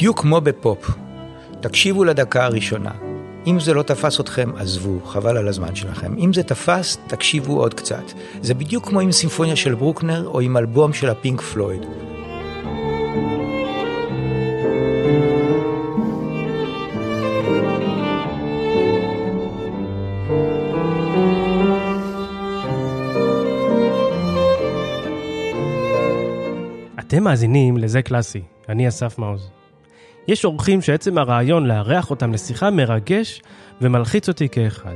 בדיוק כמו בפופ. תקשיבו לדקה הראשונה. אם זה לא תפס אתכם, עזבו, חבל על הזמן שלכם. אם זה תפס, תקשיבו עוד קצת. זה בדיוק כמו עם סימפוניה של ברוקנר או עם אלבום של הפינק פלויד. אתם מאזינים לזה קלאסי, אני אסף מעוז. יש אורחים שעצם הרעיון לארח אותם לשיחה מרגש ומלחיץ אותי כאחד.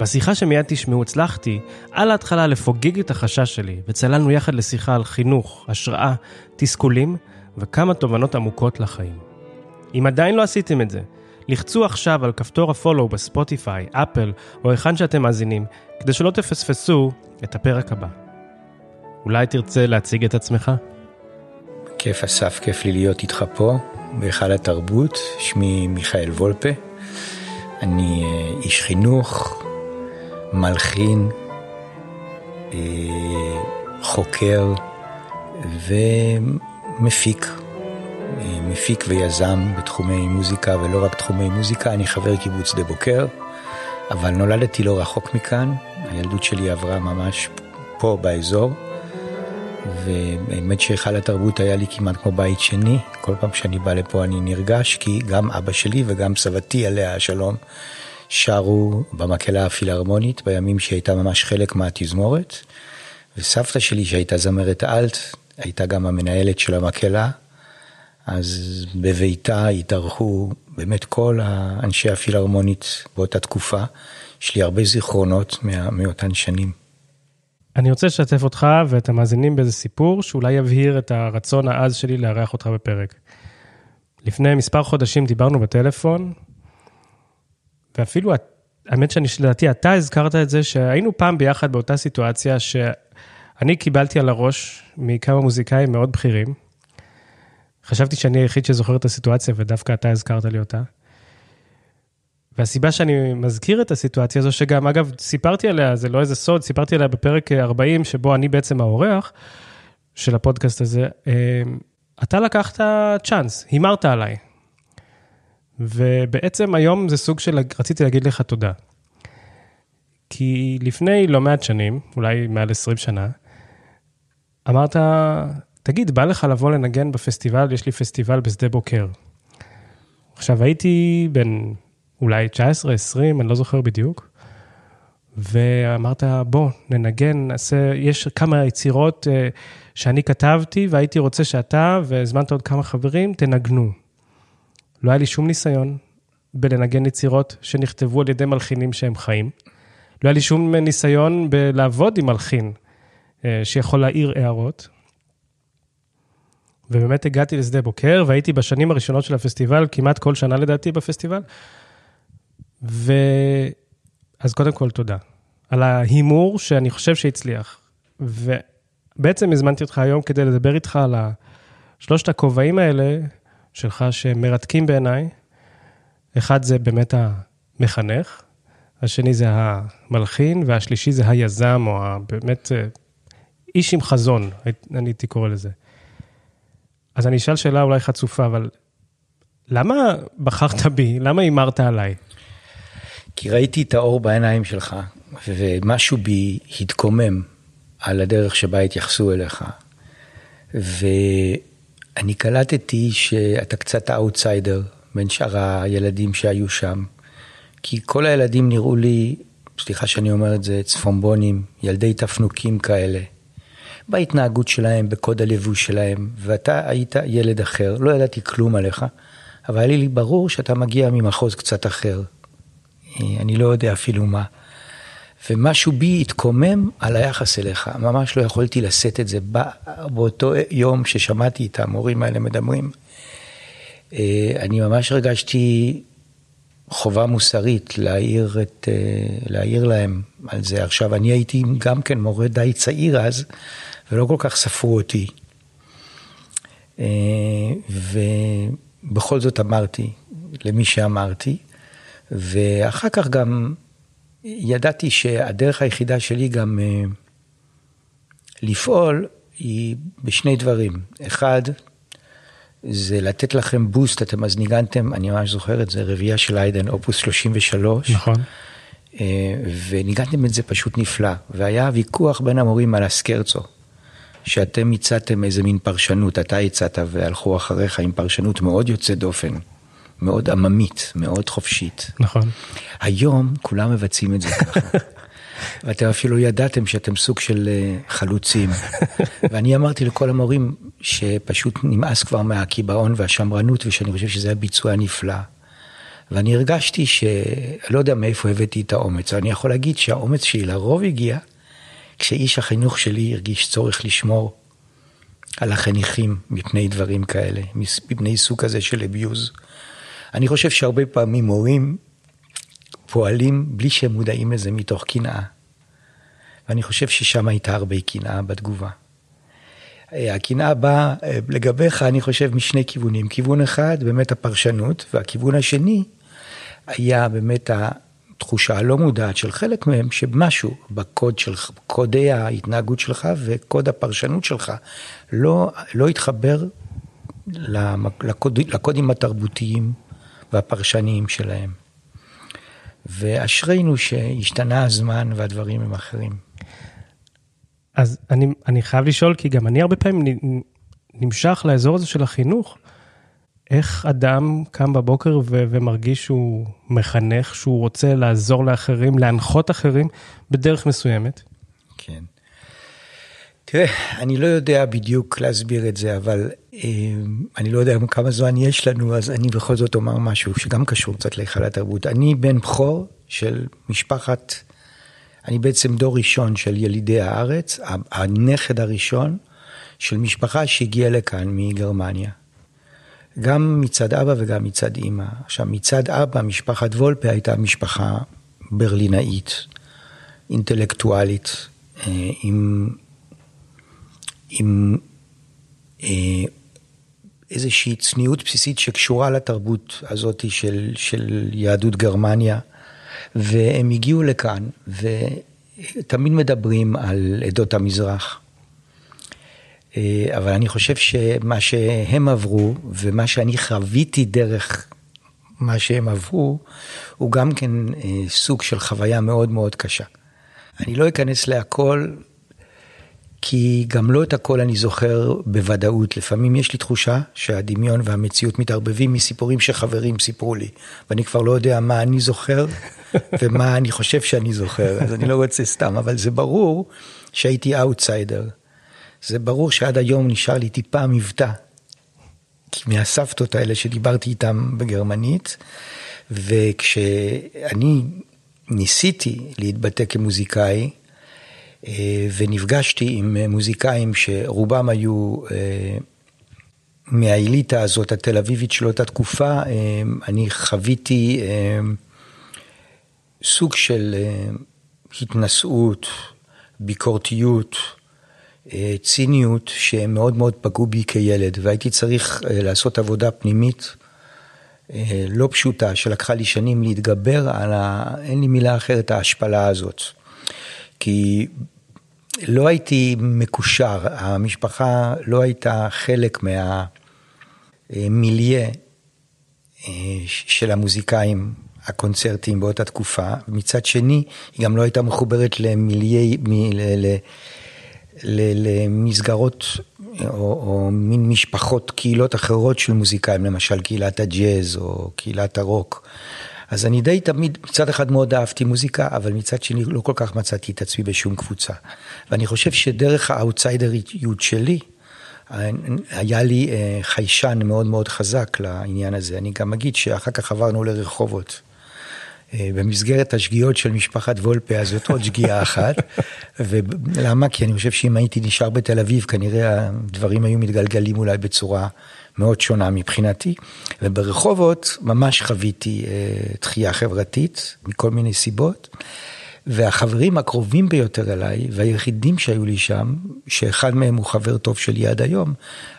בשיחה שמיד תשמעו הצלחתי על ההתחלה לפוגג את החשש שלי, וצללנו יחד לשיחה על חינוך, השראה, תסכולים וכמה תובנות עמוקות לחיים. אם עדיין לא עשיתם את זה, לחצו עכשיו על כפתור הפולו בספוטיפיי, אפל או היכן שאתם מאזינים, כדי שלא תפספסו את הפרק הבא. אולי תרצה להציג את עצמך? כיף אסף, כיף לי להיות איתך פה, בהיכל התרבות. שמי מיכאל וולפה. אני אה, איש חינוך, מלחין, אה, חוקר ומפיק. אה, מפיק ויזם בתחומי מוזיקה ולא רק תחומי מוזיקה, אני חבר קיבוץ שדה בוקר, אבל נולדתי לא רחוק מכאן, הילדות שלי עברה ממש פה באזור. ובאמת שהיכל התרבות היה לי כמעט כמו בית שני. כל פעם שאני בא לפה אני נרגש, כי גם אבא שלי וגם סבתי, עליה השלום, שרו במקהלה הפילהרמונית בימים שהיא הייתה ממש חלק מהתזמורת. וסבתא שלי, שהייתה זמרת אלט, הייתה גם המנהלת של המקהלה. אז בביתה התארחו באמת כל האנשי הפילהרמונית באותה תקופה. יש לי הרבה זיכרונות מאותן שנים. אני רוצה לשתף אותך ואת המאזינים באיזה סיפור שאולי יבהיר את הרצון העז שלי לארח אותך בפרק. לפני מספר חודשים דיברנו בטלפון, ואפילו, האמת שאני, לדעתי, אתה הזכרת את זה שהיינו פעם ביחד באותה סיטואציה שאני קיבלתי על הראש מכמה מוזיקאים מאוד בכירים. חשבתי שאני היחיד שזוכר את הסיטואציה ודווקא אתה הזכרת לי אותה. והסיבה שאני מזכיר את הסיטואציה הזו, שגם, אגב, סיפרתי עליה, זה לא איזה סוד, סיפרתי עליה בפרק 40, שבו אני בעצם האורח של הפודקאסט הזה, אה, אתה לקחת צ'אנס, הימרת עליי. ובעצם היום זה סוג של, רציתי להגיד לך תודה. כי לפני לא מעט שנים, אולי מעל 20 שנה, אמרת, תגיד, בא לך לבוא לנגן בפסטיבל? יש לי פסטיבל בשדה בוקר. עכשיו, הייתי בן אולי 19, 20, אני לא זוכר בדיוק. ואמרת, בוא, ננגן, נעשה, יש כמה יצירות uh, שאני כתבתי והייתי רוצה שאתה, והזמנת עוד כמה חברים, תנגנו. לא היה לי שום ניסיון בלנגן יצירות שנכתבו על ידי מלחינים שהם חיים. לא היה לי שום ניסיון בלעבוד עם מלחין uh, שיכול להעיר הערות. ובאמת הגעתי לשדה בוקר, והייתי בשנים הראשונות של הפסטיבל, כמעט כל שנה לדעתי בפסטיבל. ואז קודם כל, תודה. על ההימור שאני חושב שהצליח. ובעצם הזמנתי אותך היום כדי לדבר איתך על שלושת הכובעים האלה שלך, שהם מרתקים בעיניי. אחד זה באמת המחנך, השני זה המלחין, והשלישי זה היזם, או באמת אה, איש עם חזון, אני הייתי קורא לזה. אז אני אשאל שאלה אולי חצופה, אבל למה בחרת בי? למה הימרת עליי? כי ראיתי את האור בעיניים שלך, ומשהו בי התקומם על הדרך שבה התייחסו אליך. ואני קלטתי שאתה קצת האוטסיידר בין שאר הילדים שהיו שם. כי כל הילדים נראו לי, סליחה שאני אומר את זה, צפונבונים, ילדי תפנוקים כאלה. בהתנהגות שלהם, בקוד הלבוש שלהם, ואתה היית ילד אחר, לא ידעתי כלום עליך, אבל היה לי ברור שאתה מגיע ממחוז קצת אחר, אני לא יודע אפילו מה. ומשהו בי התקומם על היחס אליך, ממש לא יכולתי לשאת את זה. באותו יום ששמעתי את המורים האלה מדברים, אה, אני ממש הרגשתי חובה מוסרית להעיר, את, אה, להעיר להם על זה. עכשיו, אני הייתי גם כן מורה די צעיר אז, ולא כל כך ספרו אותי. אה, ובכל זאת אמרתי למי שאמרתי, ואחר כך גם ידעתי שהדרך היחידה שלי גם אה, לפעול היא בשני דברים. אחד, זה לתת לכם בוסט, אתם אז ניגנתם, אני ממש זוכר את זה, רביעייה של איידן, אופוס 33. נכון. אה, וניגנתם את זה פשוט נפלא. והיה ויכוח בין המורים על הסקרצו, שאתם הצעתם איזה מין פרשנות, אתה הצעת והלכו אחריך עם פרשנות מאוד יוצאת דופן, מאוד עממית, מאוד חופשית. נכון. היום כולם מבצעים את זה ככה. ואתם אפילו ידעתם שאתם סוג של אה, חלוצים. ואני אמרתי לכל המורים שפשוט נמאס כבר מהקיבעון והשמרנות, ושאני חושב שזה היה ביצוע נפלא. ואני הרגשתי ש... לא יודע מאיפה הבאתי את האומץ, אבל אני יכול להגיד שהאומץ שלי לרוב הגיע כשאיש החינוך שלי הרגיש צורך לשמור על החניכים מפני דברים כאלה, מפני סוג כזה של אביוז. אני חושב שהרבה פעמים מורים פועלים בלי שהם מודעים לזה מתוך קנאה. ואני חושב ששם הייתה הרבה קנאה בתגובה. הקנאה באה אה, לגביך, אני חושב, משני כיוונים. כיוון אחד, באמת הפרשנות, והכיוון השני היה באמת התחושה הלא מודעת של חלק מהם, שמשהו בקוד של, קודי ההתנהגות שלך וקוד הפרשנות שלך לא, לא התחבר לקוד, לקודים התרבותיים והפרשניים שלהם. ואשרינו שהשתנה הזמן והדברים הם אחרים. אז אני, אני חייב לשאול, כי גם אני הרבה פעמים נמשך לאזור הזה של החינוך. איך אדם קם בבוקר ו- ומרגיש שהוא מחנך, שהוא רוצה לעזור לאחרים, להנחות אחרים בדרך מסוימת? תראה, אני לא יודע בדיוק להסביר את זה, אבל אה, אני לא יודע כמה זמן יש לנו, אז אני בכל זאת אומר משהו שגם קשור קצת להיכל התרבות. אני בן בכור של משפחת, אני בעצם דור ראשון של ילידי הארץ, הנכד הראשון של משפחה שהגיעה לכאן מגרמניה. גם מצד אבא וגם מצד אימא. עכשיו, מצד אבא, משפחת וולפה הייתה משפחה ברלינאית, אינטלקטואלית, אה, עם, עם אה, איזושהי צניעות בסיסית שקשורה לתרבות הזאת של, של יהדות גרמניה, והם הגיעו לכאן, ותמיד מדברים על עדות המזרח. אה, אבל אני חושב שמה שהם עברו, ומה שאני חוויתי דרך מה שהם עברו, הוא גם כן אה, סוג של חוויה מאוד מאוד קשה. אני לא אכנס להכל, כי גם לא את הכל אני זוכר בוודאות. לפעמים יש לי תחושה שהדמיון והמציאות מתערבבים מסיפורים שחברים סיפרו לי, ואני כבר לא יודע מה אני זוכר ומה אני חושב שאני זוכר, אז אני לא רוצה סתם, אבל זה ברור שהייתי אאוטסיידר. זה ברור שעד היום נשאר לי טיפה מבטא. מהסבתות האלה שדיברתי איתן בגרמנית, וכשאני ניסיתי להתבטא כמוזיקאי, ונפגשתי עם מוזיקאים שרובם היו אה, מהאליטה הזאת התל אביבית של אותה תקופה, אה, אני חוויתי סוג של התנשאות, ביקורתיות, ציניות שהם מאוד מאוד פגעו בי כילד, והייתי צריך לעשות עבודה פנימית לא פשוטה, שלקחה לי שנים להתגבר על ה... אין לי מילה אחרת, ההשפלה הזאת. כי לא הייתי מקושר, המשפחה לא הייתה חלק מהמיליה אה, של המוזיקאים הקונצרטיים באותה תקופה, מצד שני, היא גם לא הייתה מחוברת למיליה, למסגרות או, או מין משפחות, קהילות אחרות של מוזיקאים, למשל קהילת הג'אז או קהילת הרוק. אז אני די תמיד, מצד אחד מאוד אהבתי מוזיקה, אבל מצד שני לא כל כך מצאתי את עצמי בשום קבוצה. ואני חושב שדרך האאוטסיידריות שלי, היה לי אה, חיישן מאוד מאוד חזק לעניין הזה. אני גם אגיד שאחר כך עברנו לרחובות. אה, במסגרת השגיאות של משפחת וולפה, אז זאת עוד שגיאה אחת. ולמה? כי אני חושב שאם הייתי נשאר בתל אביב, כנראה הדברים היו מתגלגלים אולי בצורה מאוד שונה מבחינתי. וברחובות ממש חוויתי אה, דחייה חברתית, מכל מיני סיבות. והחברים הקרובים ביותר אליי, והיחידים שהיו לי שם, שאחד מהם הוא חבר טוב שלי עד היום,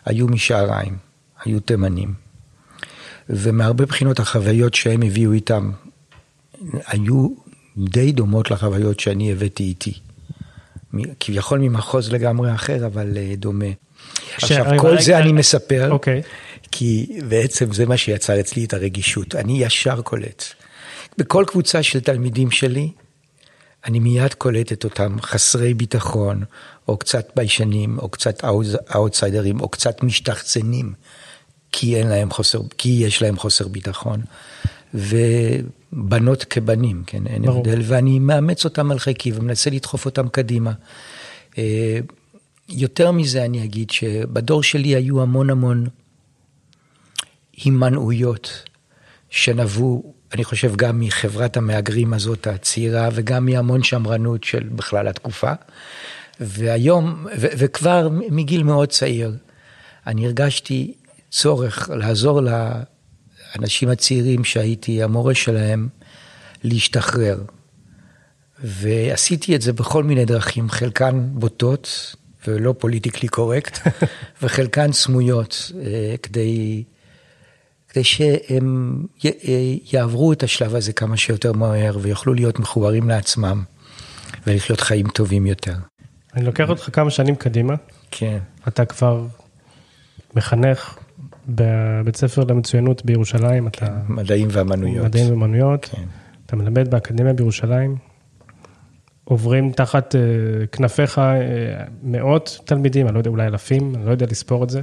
היו משעריים, היו תימנים. ומהרבה בחינות החוויות שהם הביאו איתם, היו די דומות לחוויות שאני הבאתי איתי. כביכול ממחוז לגמרי אחר, אבל אה, דומה. כש- עכשיו, כל זה אני. מספר, אוקיי. כי בעצם זה מה שיצר אצלי את הרגישות. אני ישר קולט. בכל קבוצה של תלמידים שלי, אני מיד קולט את אותם חסרי ביטחון, או קצת ביישנים, או קצת אאוטסיידרים, או קצת משתחצנים, כי, אין להם חוסר, כי יש להם חוסר ביטחון. ובנות כבנים, כן, אין ברור. הבדל, ואני מאמץ אותם על חיקי ומנסה לדחוף אותם קדימה. יותר מזה אני אגיד שבדור שלי היו המון המון הימנעויות שנבעו, אני חושב, גם מחברת המהגרים הזאת הצעירה וגם מהמון שמרנות של בכלל התקופה. והיום, ו- וכבר מגיל מאוד צעיר, אני הרגשתי צורך לעזור לאנשים הצעירים שהייתי המורה שלהם להשתחרר. ועשיתי את זה בכל מיני דרכים, חלקן בוטות ולא פוליטיקלי קורקט, וחלקן סמויות, אה, כדי, כדי שהם אה, יעברו את השלב הזה כמה שיותר מהר ויוכלו להיות מחוברים לעצמם ולחיות חיים טובים יותר. אני לוקח אותך כמה שנים קדימה, כן, אתה כבר מחנך בבית ספר למצוינות בירושלים, אתה מדעים ואמנויות. מדעים ואומנויות, כן. אתה מלמד באקדמיה בירושלים, עוברים תחת אה, כנפיך אה, מאות תלמידים, אני לא יודע, אולי אלפים, אני לא יודע לספור את זה.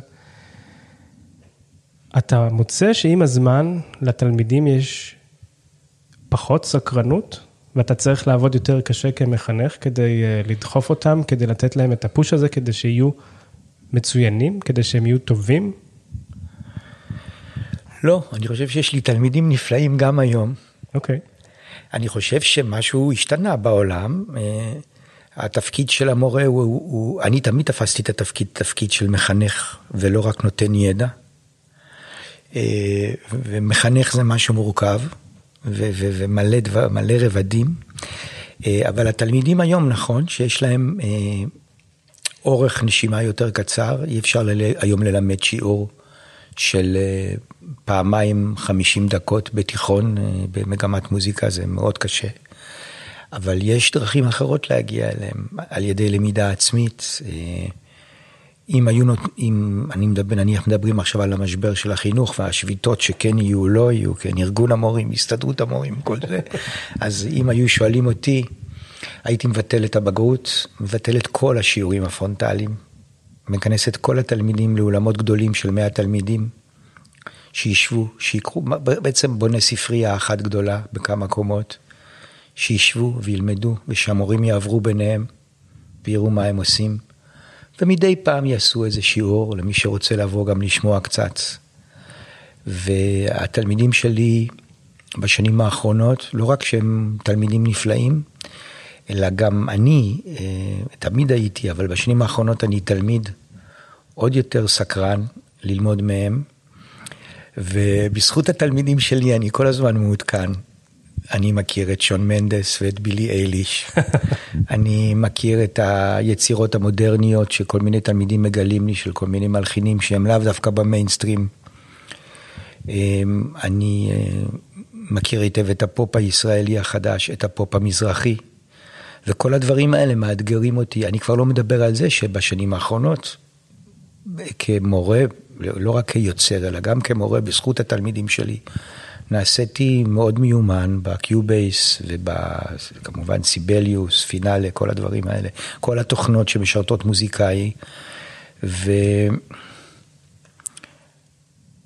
אתה מוצא שעם הזמן לתלמידים יש פחות סקרנות, ואתה צריך לעבוד יותר קשה כמחנך כדי אה, לדחוף אותם, כדי לתת להם את הפוש הזה, כדי שיהיו מצוינים, כדי שהם יהיו טובים. לא, אני חושב שיש לי תלמידים נפלאים גם היום. אוקיי. אני חושב שמשהו השתנה בעולם. אה, התפקיד של המורה הוא, הוא, הוא, אני תמיד תפסתי את התפקיד, תפקיד של מחנך ולא רק נותן ידע. אה, ומחנך זה משהו מורכב ו- ו- ומלא דבר, מלא רבדים. אה, אבל התלמידים היום, נכון, שיש להם אורך נשימה יותר קצר, אי אפשר ל- היום ללמד שיעור של אה, פעמיים 50 דקות בתיכון אה, במגמת מוזיקה, זה מאוד קשה. אבל יש דרכים אחרות להגיע אליהם, על ידי למידה עצמית. אה, אם היו, נות... אם אני מדבר, נניח מדברים עכשיו על המשבר של החינוך והשביתות שכן יהיו, לא יהיו, כן, ארגון המורים, הסתדרות המורים, כל זה, אז אם היו שואלים אותי, הייתי מבטל את הבגרות, מבטל את כל השיעורים הפרונטליים, מכנס את כל התלמידים לאולמות גדולים של 100 תלמידים, שישבו, שיקחו, בעצם בונה ספרייה אחת גדולה בכמה קומות, שישבו וילמדו, ושהמורים יעברו ביניהם ויראו מה הם עושים. ומדי פעם יעשו איזה שיעור למי שרוצה לבוא גם לשמוע קצת. והתלמידים שלי בשנים האחרונות, לא רק שהם תלמידים נפלאים, אלא גם אני, אה, תמיד הייתי, אבל בשנים האחרונות אני תלמיד עוד יותר סקרן ללמוד מהם, ובזכות התלמידים שלי אני כל הזמן מעודכן. אני מכיר את שון מנדס ואת בילי אייליש. אני מכיר את היצירות המודרניות שכל מיני תלמידים מגלים לי, של כל מיני מלחינים שהם לאו דווקא במיינסטרים. אני אה, מכיר היטב את הפופ הישראלי החדש, את הפופ המזרחי, וכל הדברים האלה מאתגרים אותי. אני כבר לא מדבר על זה שבשנים האחרונות, כמורה, לא רק כיוצר, אלא גם כמורה, בזכות התלמידים שלי, נעשיתי מאוד מיומן ב Cubase וכמובן Sibelius, Finale, כל הדברים האלה, כל התוכנות שמשרתות מוזיקאי.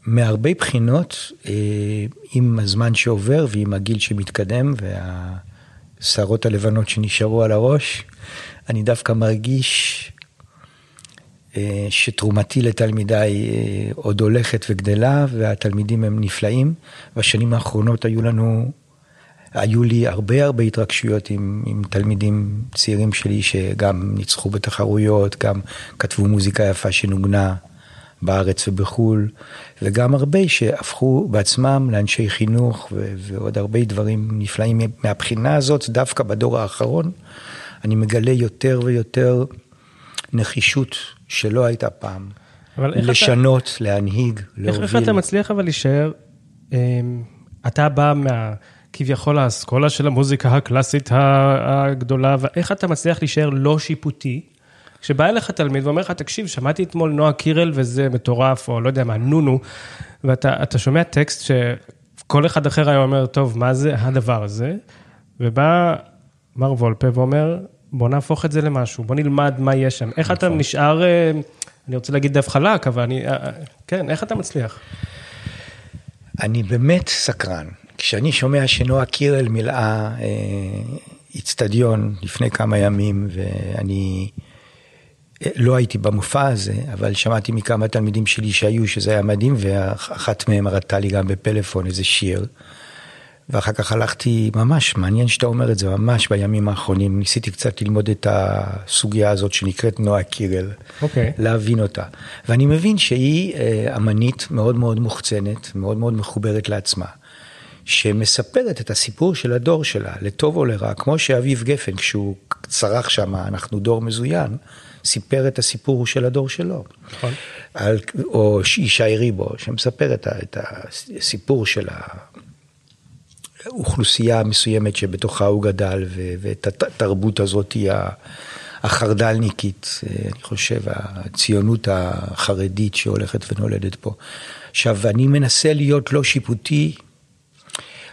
ומהרבה בחינות, עם הזמן שעובר ועם הגיל שמתקדם והשערות הלבנות שנשארו על הראש, אני דווקא מרגיש שתרומתי לתלמידיי עוד הולכת וגדלה, והתלמידים הם נפלאים. בשנים האחרונות היו לנו, היו לי הרבה הרבה התרגשויות עם, עם תלמידים צעירים שלי, שגם ניצחו בתחרויות, גם כתבו מוזיקה יפה שנוגנה בארץ ובחו"ל, וגם הרבה שהפכו בעצמם לאנשי חינוך, ו- ועוד הרבה דברים נפלאים. מהבחינה הזאת, דווקא בדור האחרון, אני מגלה יותר ויותר נחישות שלא הייתה פעם. לשנות, אתה, להנהיג, להוביל. איך, איך אתה מצליח אבל להישאר, אתה בא מה, כביכול האסכולה של המוזיקה הקלאסית הגדולה, ואיך אתה מצליח להישאר לא שיפוטי, כשבא אליך תלמיד ואומר לך, תקשיב, שמעתי אתמול נועה קירל וזה מטורף, או לא יודע מה, נונו, ואתה שומע טקסט שכל אחד אחר היה אומר, טוב, מה זה הדבר הזה? ובא מר וולפה ואומר, בוא נהפוך את זה למשהו, בוא נלמד מה יש שם. איך אתה נכון. נשאר, אה, אני רוצה להגיד דף חלק, אבל אני, אה, אה, כן, איך אתה מצליח? אני באמת סקרן. כשאני שומע שנועה קירל מילאה איצטדיון לפני כמה ימים, ואני לא הייתי במופע הזה, אבל שמעתי מכמה תלמידים שלי שהיו, שזה היה מדהים, ואחת מהם הראתה לי גם בפלאפון איזה שיר. ואחר כך הלכתי, ממש, מעניין שאתה אומר את זה, ממש בימים האחרונים, ניסיתי קצת ללמוד את הסוגיה הזאת שנקראת נועה קירל, okay. אוקיי. להבין אותה. ואני מבין שהיא אה, אמנית מאוד מאוד מוחצנת, מאוד מאוד מחוברת לעצמה, שמספרת את הסיפור של הדור שלה, לטוב או לרע, כמו שאביב גפן, כשהוא צרח שם, אנחנו דור מזוין, סיפר את הסיפור של הדור שלו. נכון. על, או ישי ריבו, שמספר את הסיפור של ה... אוכלוסייה מסוימת שבתוכה הוא גדל, ואת התרבות הזאת היא החרד"לניקית, אני חושב, הציונות החרדית שהולכת ונולדת פה. עכשיו, אני מנסה להיות לא שיפוטי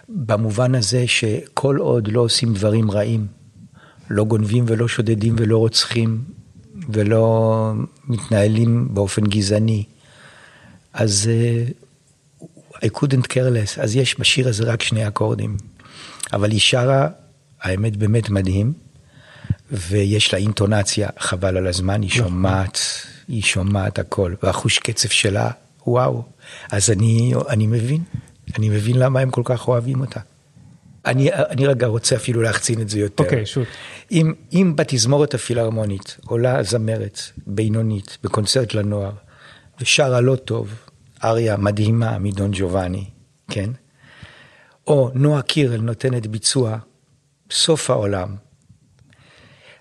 במובן הזה שכל עוד לא עושים דברים רעים, לא גונבים ולא שודדים ולא רוצחים ולא מתנהלים באופן גזעני, אז אה, I couldn't care less, אז יש בשיר הזה רק שני אקורדים. אבל היא שרה, האמת באמת מדהים, ויש לה אינטונציה, חבל על הזמן, היא נכון. שומעת, היא שומעת הכל, והחוש קצב שלה, וואו. אז אני, אני מבין, אני מבין למה הם כל כך אוהבים אותה. אני, אני רגע רוצה אפילו להחצין את זה יותר. אוקיי, okay, שוט. אם, אם בתזמורת הפילהרמונית עולה זמרת בינונית בקונצרט לנוער, ושרה לא טוב, אריה מדהימה מדון ג'ובאני, כן? או נועה קירל נותנת ביצוע סוף העולם.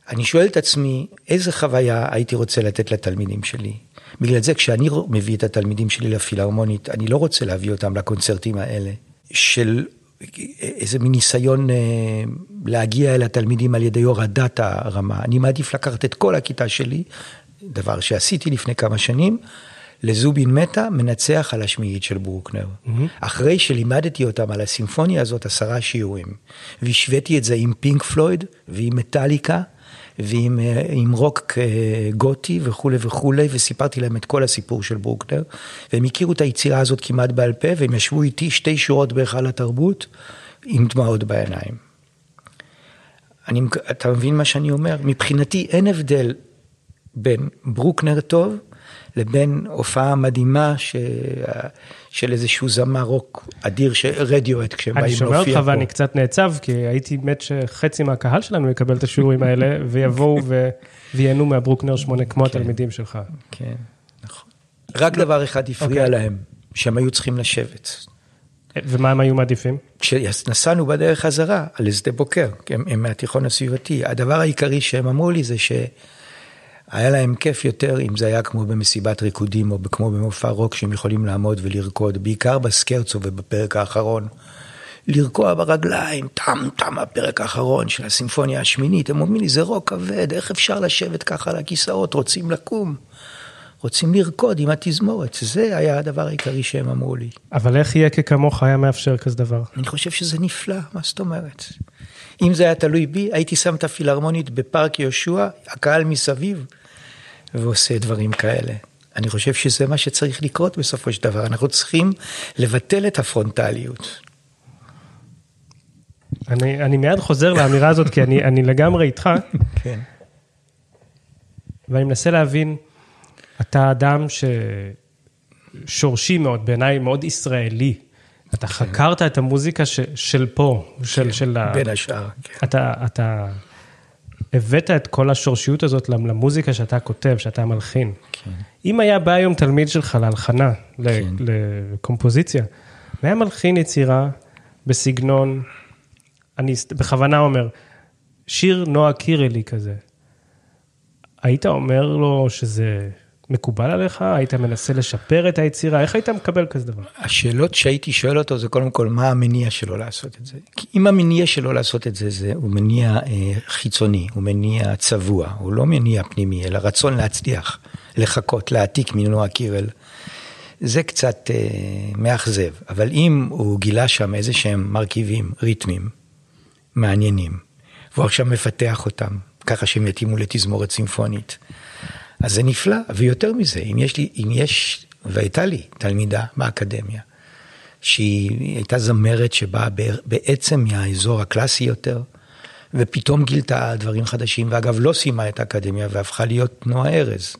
אני שואל את עצמי, איזה חוויה הייתי רוצה לתת לתלמידים שלי? בגלל זה כשאני מביא את התלמידים שלי לפילהרמונית, אני לא רוצה להביא אותם לקונצרטים האלה, של איזה מין ניסיון אה, להגיע אל התלמידים על ידי הורדת הרמה. אני מעדיף לקחת את כל הכיתה שלי, דבר שעשיתי לפני כמה שנים, לזובין מטה מנצח על השמיעית של ברוקנר. Mm-hmm. אחרי שלימדתי אותם על הסימפוניה הזאת עשרה שיעורים, והשוויתי את זה עם פינק פלויד ועם מטאליקה. ועם עם רוק אה, גותי וכולי וכולי, וסיפרתי להם את כל הסיפור של ברוקנר, והם הכירו את היצירה הזאת כמעט בעל פה, והם ישבו איתי שתי שורות בהיכל התרבות, עם דמעות בעיניים. אני, אתה מבין מה שאני אומר? מבחינתי אין הבדל בין ברוקנר טוב לבין הופעה מדהימה ש... של איזשהו זמר רוק אדיר, רדיואט, כשהם באים להופיע פה. אני שומע אותך ואני קצת נעצב, כי הייתי מת שחצי מהקהל שלנו יקבל את השיעורים האלה, ויבואו ו... וייהנו מהברוקנר שמונה, כמו כן, התלמידים שלך. כן, נכון. רק דבר אחד הפריע okay. אוקיי. להם, שהם היו צריכים לשבת. ומה הם היו מעדיפים? כשנסענו בדרך חזרה לשדה בוקר, הם, הם מהתיכון הסביבתי, הדבר העיקרי שהם אמרו לי זה ש... היה להם כיף יותר אם זה היה כמו במסיבת ריקודים או כמו במופע רוק שהם יכולים לעמוד ולרקוד, בעיקר בסקרצו ובפרק האחרון. לרקוע ברגליים, טם טם הפרק האחרון של הסימפוניה השמינית, הם אומרים לי זה רוק כבד, איך אפשר לשבת ככה על הכיסאות, רוצים לקום. רוצים לרקוד עם התזמורת, זה היה הדבר העיקרי שהם אמרו לי. אבל איך יהיה ככמוך היה מאפשר כזה דבר? אני חושב שזה נפלא, מה זאת אומרת? אם זה היה תלוי בי, הייתי שם את הפילהרמונית בפארק יהושע, הקהל מסביב, ועושה דברים כאלה. אני חושב שזה מה שצריך לקרות בסופו של דבר, אנחנו צריכים לבטל את הפרונטליות. אני, אני מיד חוזר לאמירה הזאת, כי אני, אני לגמרי איתך. כן. ואני מנסה להבין, אתה אדם ששורשי מאוד, בעיניי מאוד ישראלי. אתה כן. חקרת את המוזיקה ש, של פה, של... כן, של בין השאר, כן. אתה, אתה הבאת את כל השורשיות הזאת למוזיקה שאתה כותב, שאתה מלחין. כן. אם היה בא היום תלמיד שלך להלחנה, כן. לקומפוזיציה, והיה מלחין יצירה בסגנון, אני בכוונה אומר, שיר נועה קירלי כזה, היית אומר לו שזה מקובל עליך? היית מנסה לשפר את היצירה? איך היית מקבל כזה דבר? השאלות שהייתי שואל אותו זה קודם כל, מה המניע שלו לעשות את זה? כי אם המניע שלו לעשות את זה, זה הוא מניע אה, חיצוני, הוא מניע צבוע, הוא לא מניע פנימי, אלא רצון להצליח, לחכות, להעתיק מנוע קירל. זה קצת אה, מאכזב, אבל אם הוא גילה שם איזה שהם מרכיבים ריתמים מעניינים, והוא עכשיו מפתח אותם, ככה שהם יתאימו לתזמורת סימפונית, אז זה נפלא, ויותר מזה, אם יש לי, אם יש, והייתה לי תלמידה באקדמיה, שהיא הייתה זמרת שבאה בעצם מהאזור הקלאסי יותר, ופתאום גילתה דברים חדשים, ואגב לא סיימה את האקדמיה והפכה להיות נועה ארז.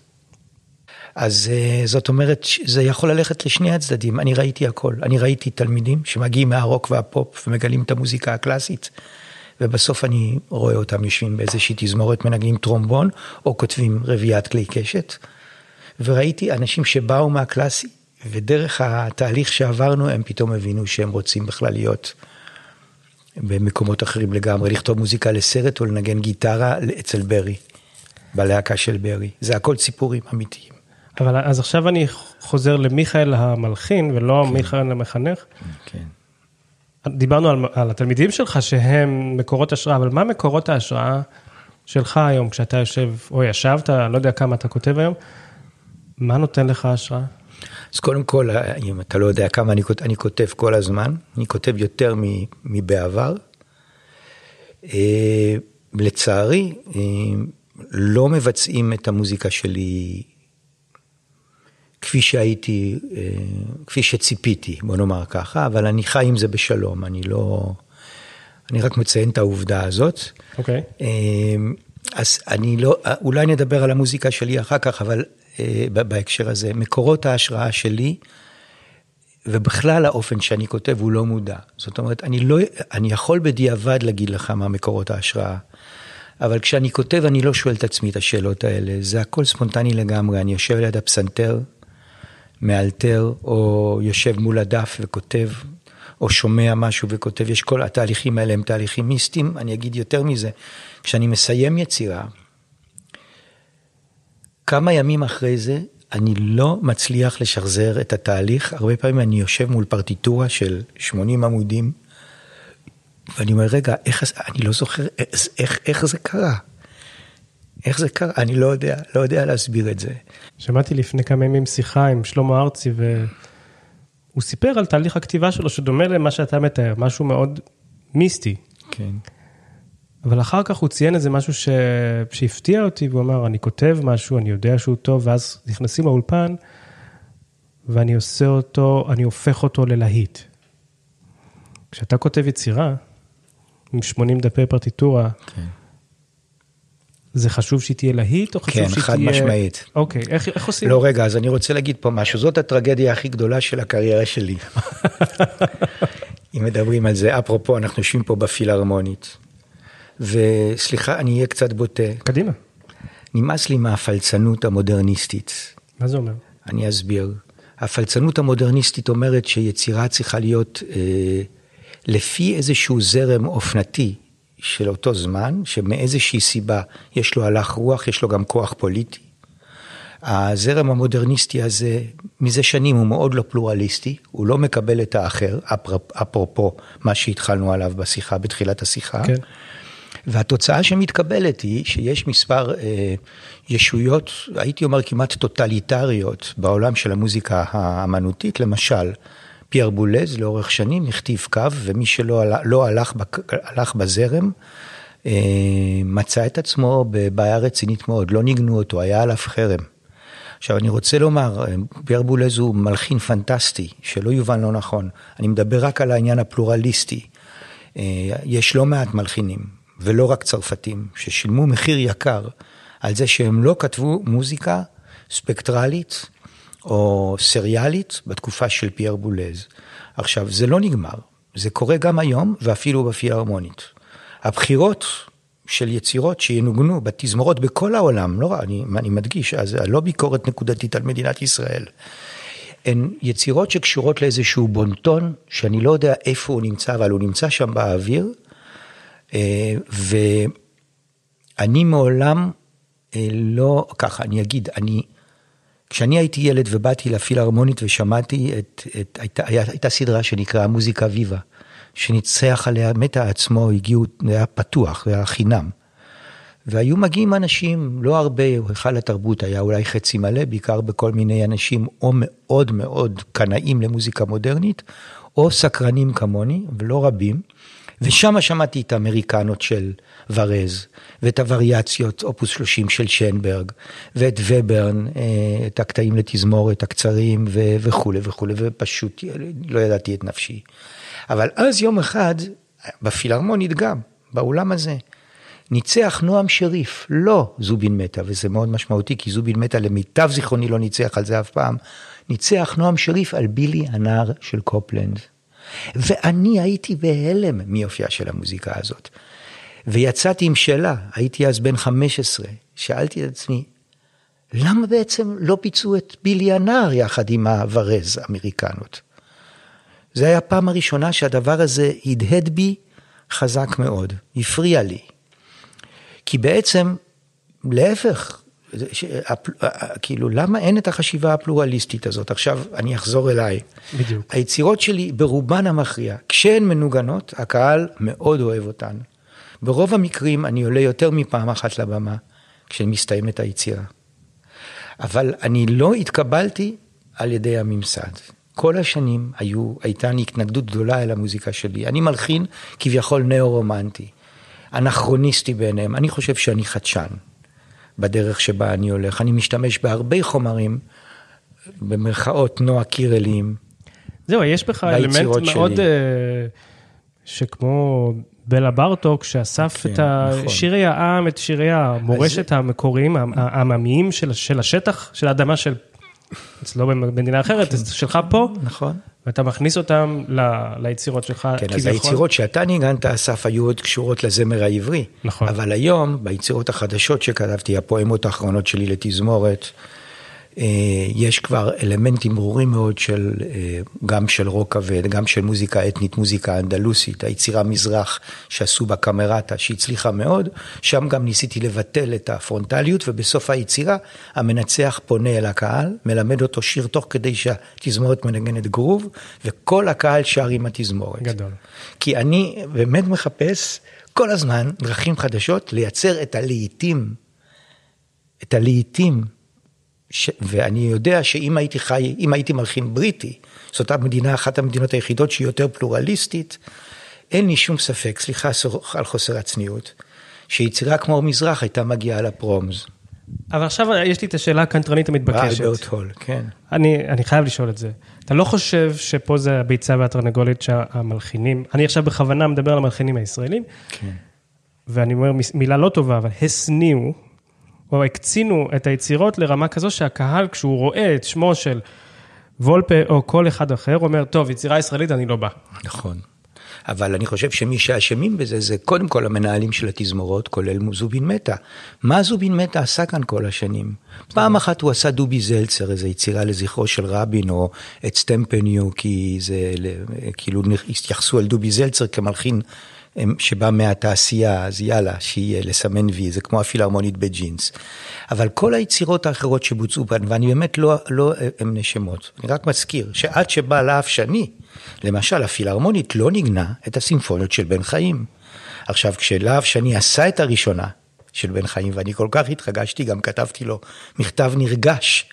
אז אה, זאת אומרת, זה יכול ללכת לשני הצדדים, אני ראיתי הכל, אני ראיתי תלמידים שמגיעים מהרוק והפופ ומגלים את המוזיקה הקלאסית, ובסוף אני רואה אותם יושבים באיזושהי תזמורת, מנגנים טרומבון, או כותבים רביעיית כלי קשת. וראיתי אנשים שבאו מהקלאסי, ודרך התהליך שעברנו, הם פתאום הבינו שהם רוצים בכלל להיות במקומות אחרים לגמרי, לכתוב מוזיקה לסרט או לנגן גיטרה אצל ברי, בלהקה של ברי. זה הכל סיפורים אמיתיים. אבל אז עכשיו אני חוזר למיכאל המלחין ולא כן. מיכאל המחנך. כן. דיברנו על, על התלמידים שלך שהם מקורות השראה, אבל מה מקורות ההשראה שלך היום כשאתה יושב, או ישבת, לא יודע כמה אתה כותב היום, מה נותן לך השראה? אז קודם כל, אם אתה לא יודע כמה אני כותב, אני כותב כל הזמן, אני כותב יותר מבעבר. אה, לצערי, אה, לא מבצעים את המוזיקה שלי כפי שהייתי, אה, כפי שציפיתי, בוא נאמר ככה, אבל אני חי עם זה בשלום, אני לא... אני רק מציין את העובדה הזאת. אוקיי. Okay. אה, אז אני לא, אולי נדבר על המוזיקה שלי אחר כך, אבל אה, בהקשר הזה, מקורות ההשראה שלי, ובכלל האופן שאני כותב הוא לא מודע. זאת אומרת, אני לא, אני יכול בדיעבד להגיד לך מה מקורות ההשראה, אבל כשאני כותב אני לא שואל את עצמי את השאלות האלה, זה הכל ספונטני לגמרי, אני יושב ליד הפסנתר, מאלתר, או יושב מול הדף וכותב, או שומע משהו וכותב, יש כל התהליכים האלה הם תהליכים מיסטיים, אני אגיד יותר מזה, כשאני מסיים יצירה, כמה ימים אחרי זה, אני לא מצליח לשחזר את התהליך, הרבה פעמים אני יושב מול פרטיטורה של 80 עמודים, ואני אומר, רגע, איך, אני לא זוכר, איך, איך, זה קרה? איך זה קרה? אני לא יודע, לא יודע להסביר את זה. שמעתי לפני כמה ימים שיחה עם שלמה ארצי, והוא סיפר על תהליך הכתיבה שלו שדומה למה שאתה מתאר, משהו מאוד מיסטי. כן. אבל אחר כך הוא ציין איזה משהו ש... שהפתיע אותי, והוא אמר, אני כותב משהו, אני יודע שהוא טוב, ואז נכנסים לאולפן, ואני עושה אותו, אני הופך אותו ללהיט. כשאתה כותב יצירה, עם 80 דפי פרטיטורה, כן. זה חשוב שהיא תהיה להיט, או חשוב כן, שהיא תהיה... כן, חד משמעית. אוקיי, איך, איך עושים? לא, רגע, אז אני רוצה להגיד פה משהו. זאת הטרגדיה הכי גדולה של הקריירה שלי. אם מדברים על זה, אפרופו, אנחנו יושבים פה בפילהרמונית. וסליחה, אני אהיה קצת בוטה. קדימה. נמאס לי מהפלצנות המודרניסטית. מה זה אומר? אני אסביר. הפלצנות המודרניסטית אומרת שיצירה צריכה להיות אה, לפי איזשהו זרם אופנתי, של אותו זמן, שמאיזושהי סיבה יש לו הלך רוח, יש לו גם כוח פוליטי. הזרם המודרניסטי הזה, מזה שנים הוא מאוד לא פלורליסטי, הוא לא מקבל את האחר, אפרופו מה שהתחלנו עליו בשיחה, בתחילת השיחה. כן. והתוצאה שמתקבלת היא שיש מספר אה, ישויות, הייתי אומר כמעט טוטליטריות בעולם של המוזיקה האמנותית, למשל, פייר בולז לאורך שנים הכתיב קו, ומי שלא לא הלך, הלך בזרם, אה, מצא את עצמו בבעיה רצינית מאוד, לא ניגנו אותו, היה עליו חרם. עכשיו אני רוצה לומר, אה, פייר בולז הוא מלחין פנטסטי, שלא יובן לא נכון, אני מדבר רק על העניין הפלורליסטי. אה, יש לא מעט מלחינים, ולא רק צרפתים, ששילמו מחיר יקר על זה שהם לא כתבו מוזיקה ספקטרלית, או סריאלית בתקופה של פייר בולז. עכשיו, זה לא נגמר, זה קורה גם היום ואפילו בפילהרמונית. הבחירות של יצירות שינוגנו בתזמורות בכל העולם, לא, אני, אני מדגיש, אז לא ביקורת נקודתית על מדינת ישראל, הן יצירות שקשורות לאיזשהו בונטון, שאני לא יודע איפה הוא נמצא, אבל הוא נמצא שם באוויר, אה, ואני מעולם אה, לא, ככה, אני אגיד, אני... כשאני הייתי ילד ובאתי לפילהרמונית ושמעתי את, את הייתה, הייתה סדרה שנקראה מוזיקה ויבה, שניצח עליה, מתה עצמו, הגיעו, זה היה פתוח, זה היה חינם. והיו מגיעים אנשים, לא הרבה, היכל התרבות היה אולי חצי מלא, בעיקר בכל מיני אנשים או מאוד מאוד קנאים למוזיקה מודרנית, או סקרנים כמוני, ולא רבים. ושם שמעתי את האמריקנות של ורז, ואת הווריאציות, אופוס 30 של שיינברג, ואת וברן, אה, את הקטעים לתזמורת הקצרים וכולי וכולי, ופשוט לא ידעתי את נפשי. אבל אז יום אחד, בפילהרמונית גם, באולם הזה, ניצח נועם שריף, לא זובין מתה, וזה מאוד משמעותי, כי זובין מתה למיטב זיכרוני לא ניצח על זה אף פעם, ניצח נועם שריף על בילי הנער של קופלנד. ואני הייתי בהלם מיופייה של המוזיקה הזאת. ויצאתי עם שאלה, הייתי אז בן 15, שאלתי את עצמי, למה בעצם לא ביצעו את בילי הנער יחד עם הוורז האמריקנות? זה היה הפעם הראשונה שהדבר הזה הדהד בי חזק מאוד, הפריע לי. כי בעצם, להפך, ש... כאילו, למה אין את החשיבה הפלורליסטית הזאת? עכשיו, אני אחזור אליי. בדיוק. היצירות שלי, ברובן המכריע, כשהן מנוגנות, הקהל מאוד אוהב אותן. ברוב המקרים אני עולה יותר מפעם אחת לבמה, כשמסתיימת היצירה. אבל אני לא התקבלתי על ידי הממסד. כל השנים היו, הייתה לי התנגדות גדולה אל המוזיקה שלי. אני מלחין כביכול נאו-רומנטי, אנכרוניסטי בעיניהם. אני חושב שאני חדשן בדרך שבה אני הולך. אני משתמש בהרבה חומרים, במרכאות נועה קירלים. זהו, יש בך אלמנט מאוד, uh, שכמו בלה ברטוק, שאסף כן, את נכון. שירי העם, את שירי המורשת אז... המקוריים, העממיים של, של השטח, של האדמה של אצלו במדינה אחרת, נכון. שלך פה. נכון. ואתה מכניס אותם ל, ליצירות שלך. כן. אז היצירות שאתה ניגנת, אסף, היו עוד קשורות לזמר העברי. נכון. אבל היום, ביצירות החדשות שכתבתי, הפואמות האחרונות שלי לתזמורת, יש כבר אלמנטים ברורים מאוד של, אה, גם של רוק כבד, גם של מוזיקה אתנית, מוזיקה אנדלוסית, היצירה מזרח שעשו בקמרטה, שהצליחה מאוד, שם גם ניסיתי לבטל את הפרונטליות, ובסוף היצירה המנצח פונה אל הקהל, מלמד אותו שיר תוך כדי שהתזמורת מנגנת גרוב, וכל הקהל שר עם התזמורת. גדול. כי אני באמת מחפש כל הזמן דרכים חדשות לייצר את הלהיטים, את הלהיטים. ש... ואני יודע שאם הייתי חי, אם הייתי מלחין בריטי, זאת המדינה, אחת המדינות היחידות שהיא יותר פלורליסטית, אין לי שום ספק, סליחה על חוסר הצניעות, שיצירה כמו מזרח הייתה מגיעה לפרומס. אבל עכשיו יש לי את השאלה הקנטרנית המתבקשת. אלברט הול, כן. אני, אני חייב לשאול את זה. אתה לא חושב שפה זה הביצה והתרנגולת שהמלחינים, אני עכשיו בכוונה מדבר על המלחינים הישראלים, כן. ואני אומר מילה לא טובה, אבל השניאו או הקצינו את היצירות לרמה כזו שהקהל, כשהוא רואה את שמו של וולפה או כל אחד אחר, אומר, טוב, יצירה ישראלית, אני לא בא. נכון. אבל אני חושב שמי שאשמים בזה, זה קודם כל המנהלים של התזמורות, כולל זובין מטה. מה זובין מטה עשה כאן כל השנים? פעם אחת הוא עשה דובי זלצר, איזו יצירה לזכרו של רבין, או את סטמפניו, כי זה, כאילו, התייחסו אל דובי זלצר כמלחין שבא מהתעשייה, אז יאללה, שיהיה לסמן וי, זה כמו הפילהרמונית בג'ינס. אבל כל היצירות האחרות שבוצעו כאן, ואני באמת לא, לא אמנה שמות, אני רק מזכיר, שעד שבא להב שני, למשל הפילהרמונית לא ניגנה את הסימפוניות של בן חיים. עכשיו, כשלהב שני עשה את הראשונה של בן חיים, ואני כל כך התרגשתי, גם כתבתי לו מכתב נרגש.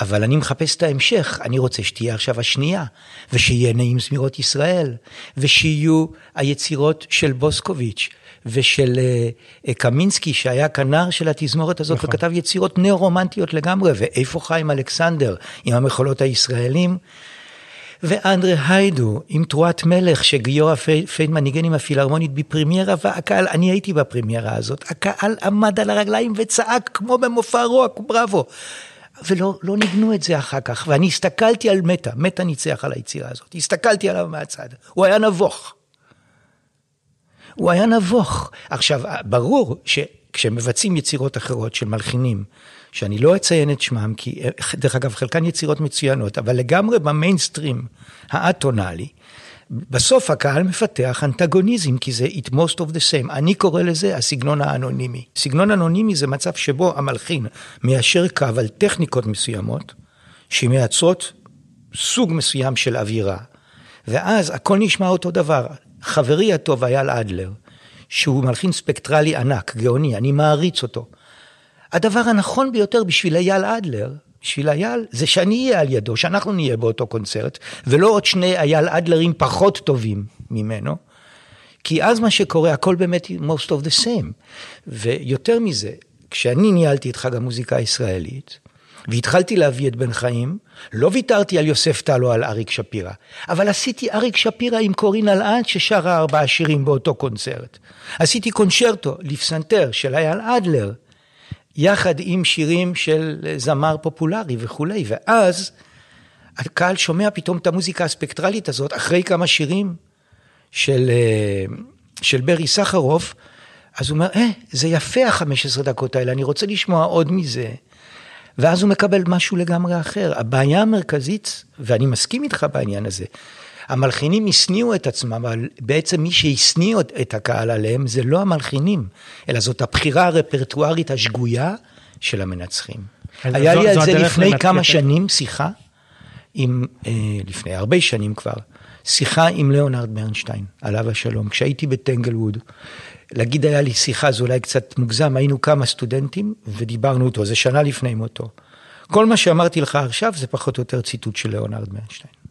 אבל אני מחפש את ההמשך, אני רוצה שתהיה עכשיו השנייה, ושיהיה נעים זמירות ישראל, ושיהיו היצירות של בוסקוביץ' ושל uh, קמינסקי, שהיה כנר של התזמורת הזאת, נכון. וכתב יצירות נאו-רומנטיות לגמרי, ואיפה חיים אלכסנדר עם המחולות הישראלים? ואנדרה היידו עם תרועת מלך שגיורא פיידמן ניגן עם הפילהרמונית בפרימיירה והקהל, אני הייתי בפרימיירה הזאת, הקהל עמד על הרגליים וצעק כמו במופע רוק, בראבו. ולא לא ניגנו את זה אחר כך, ואני הסתכלתי על מטה, מטה ניצח על היצירה הזאת, הסתכלתי עליו מהצד, הוא היה נבוך. הוא היה נבוך. עכשיו, ברור שכשמבצעים יצירות אחרות של מלחינים, שאני לא אציין את שמם, כי דרך אגב, חלקן יצירות מצוינות, אבל לגמרי במיינסטרים האטונאלי, בסוף הקהל מפתח אנטגוניזם, כי זה it most of the same. אני קורא לזה הסגנון האנונימי. סגנון אנונימי זה מצב שבו המלחין מיישר קו על טכניקות מסוימות, שמייצרות סוג מסוים של אווירה, ואז הכל נשמע אותו דבר. חברי הטוב אייל אדלר, שהוא מלחין ספקטרלי ענק, גאוני, אני מעריץ אותו. הדבר הנכון ביותר בשביל אייל אדלר, בשביל אייל, זה שאני אהיה על ידו, שאנחנו נהיה באותו קונצרט, ולא עוד שני אייל אדלרים פחות טובים ממנו. כי אז מה שקורה, הכל באמת most of the same. ויותר מזה, כשאני ניהלתי את חג המוזיקה הישראלית, והתחלתי להביא את בן חיים, לא ויתרתי על יוסף טל או על אריק שפירא, אבל עשיתי אריק שפירא עם קורין אלעד ששרה ארבעה שירים באותו קונצרט. עשיתי קונצ'רטו לפסנתר של אייל אדלר, יחד עם שירים של זמר פופולרי וכולי, ואז הקהל שומע פתאום את המוזיקה הספקטרלית הזאת, אחרי כמה שירים של, אה, של ברי סחרוף, אז הוא אומר, אה, זה יפה ה-15 דקות האלה, אני רוצה לשמוע עוד מזה. ואז הוא מקבל משהו לגמרי אחר. הבעיה המרכזית, ואני מסכים איתך בעניין הזה, המלחינים השניאו את עצמם, אבל בעצם מי שהשניאו את הקהל עליהם זה לא המלחינים, אלא זאת הבחירה הרפרטוארית השגויה של המנצחים. היה זו, לי על זה לפני לנצח... כמה שנים שיחה, עם, אה, לפני הרבה שנים כבר, שיחה עם ליאונרד ברנשטיין, עליו השלום, כשהייתי בטנגלווד. להגיד היה לי שיחה, זה אולי קצת מוגזם, היינו כמה סטודנטים ודיברנו איתו, זה שנה לפני מותו. כל מה שאמרתי לך עכשיו זה פחות או יותר ציטוט של ליאונרד ברנשטיין.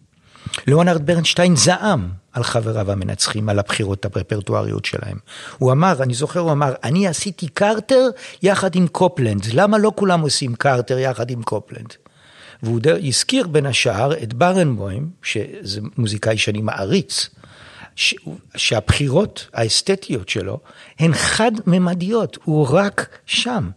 ליאונרד ברנשטיין זעם על חבריו המנצחים, על הבחירות הרפרטואריות שלהם. הוא אמר, אני זוכר, הוא אמר, אני עשיתי קרטר יחד עם קופלנד, למה לא כולם עושים קרטר יחד עם קופלנד? והוא הזכיר בין השאר את ברנבוים, שזה מוזיקאי שאני מעריץ, שהבחירות האסתטיות שלו הן חד-ממדיות, הוא רק שם.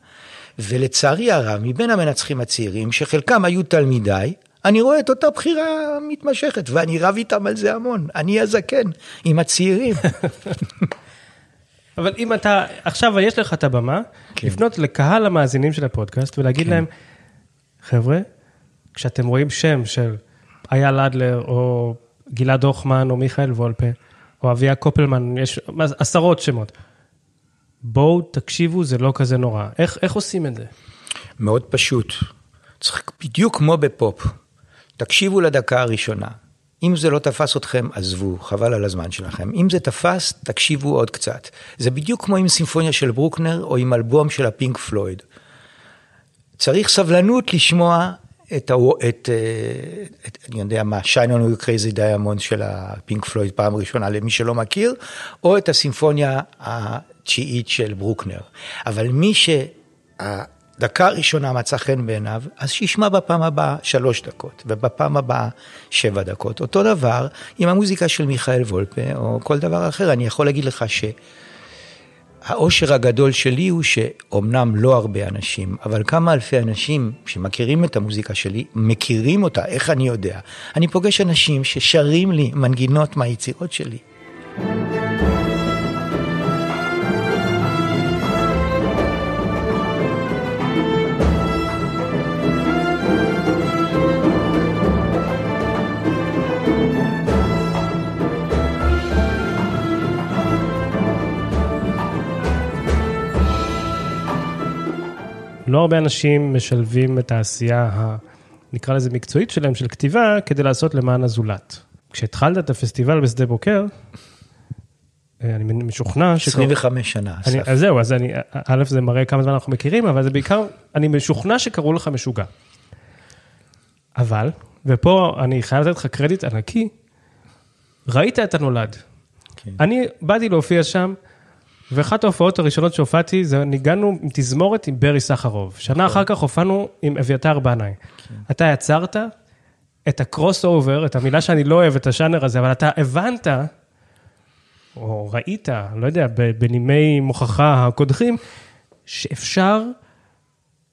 ולצערי הרב, מבין המנצחים הצעירים, שחלקם היו תלמידיי, אני רואה את אותה בחירה מתמשכת, ואני רב איתם על זה המון. אני הזקן, עם הצעירים. אבל אם אתה, עכשיו יש לך את הבמה, כן. לפנות לקהל המאזינים של הפודקאסט ולהגיד כן. להם, חבר'ה, כשאתם רואים שם של אייל אדלר, או גלעד הוכמן, או מיכאל וולפה, או אביה קופלמן, יש עשרות שמות. בואו תקשיבו, זה לא כזה נורא. איך, איך עושים את זה? מאוד פשוט. צריך בדיוק כמו בפופ. תקשיבו לדקה הראשונה. אם זה לא תפס אתכם, עזבו, חבל על הזמן שלכם. אם זה תפס, תקשיבו עוד קצת. זה בדיוק כמו עם סימפוניה של ברוקנר או עם אלבום של הפינק פלויד. צריך סבלנות לשמוע את, את, אה, את, אני יודע מה, Shine you crazy diamond של הפינק פלויד פעם ראשונה למי שלא מכיר, או את הסימפוניה התשיעית של ברוקנר. אבל מי שהדקה הראשונה מצא חן בעיניו, אז שישמע בפעם הבאה שלוש דקות, ובפעם הבאה שבע דקות. אותו דבר עם המוזיקה של מיכאל וולפה, או כל דבר אחר. אני יכול להגיד לך ש... האושר הגדול שלי הוא שאומנם לא הרבה אנשים, אבל כמה אלפי אנשים שמכירים את המוזיקה שלי, מכירים אותה, איך אני יודע? אני פוגש אנשים ששרים לי מנגינות מהיצירות שלי. לא הרבה אנשים משלבים את העשייה, ה, נקרא לזה מקצועית שלהם, של כתיבה, כדי לעשות למען הזולת. כשהתחלת את הפסטיבל בשדה בוקר, אה, אני משוכנע ש... 25 שנה, אסף. אז זהו, אז אני, א', זה מראה כמה זמן אנחנו מכירים, אבל זה בעיקר, אני משוכנע שקראו לך משוגע. אבל, ופה אני חייב לתת לך קרדיט ענקי, ראית את הנולד. כן. אני באתי להופיע שם, ואחת ההופעות הראשונות שהופעתי, זה ניגענו עם תזמורת עם ברי סחרוב. שנה נכון. אחר כך הופענו עם אביתר בנאי. כן. אתה יצרת את הקרוס אובר, את המילה שאני לא אוהב, את השאנר הזה, אבל אתה הבנת, או ראית, לא יודע, בנימי מוכחה הקודחים, שאפשר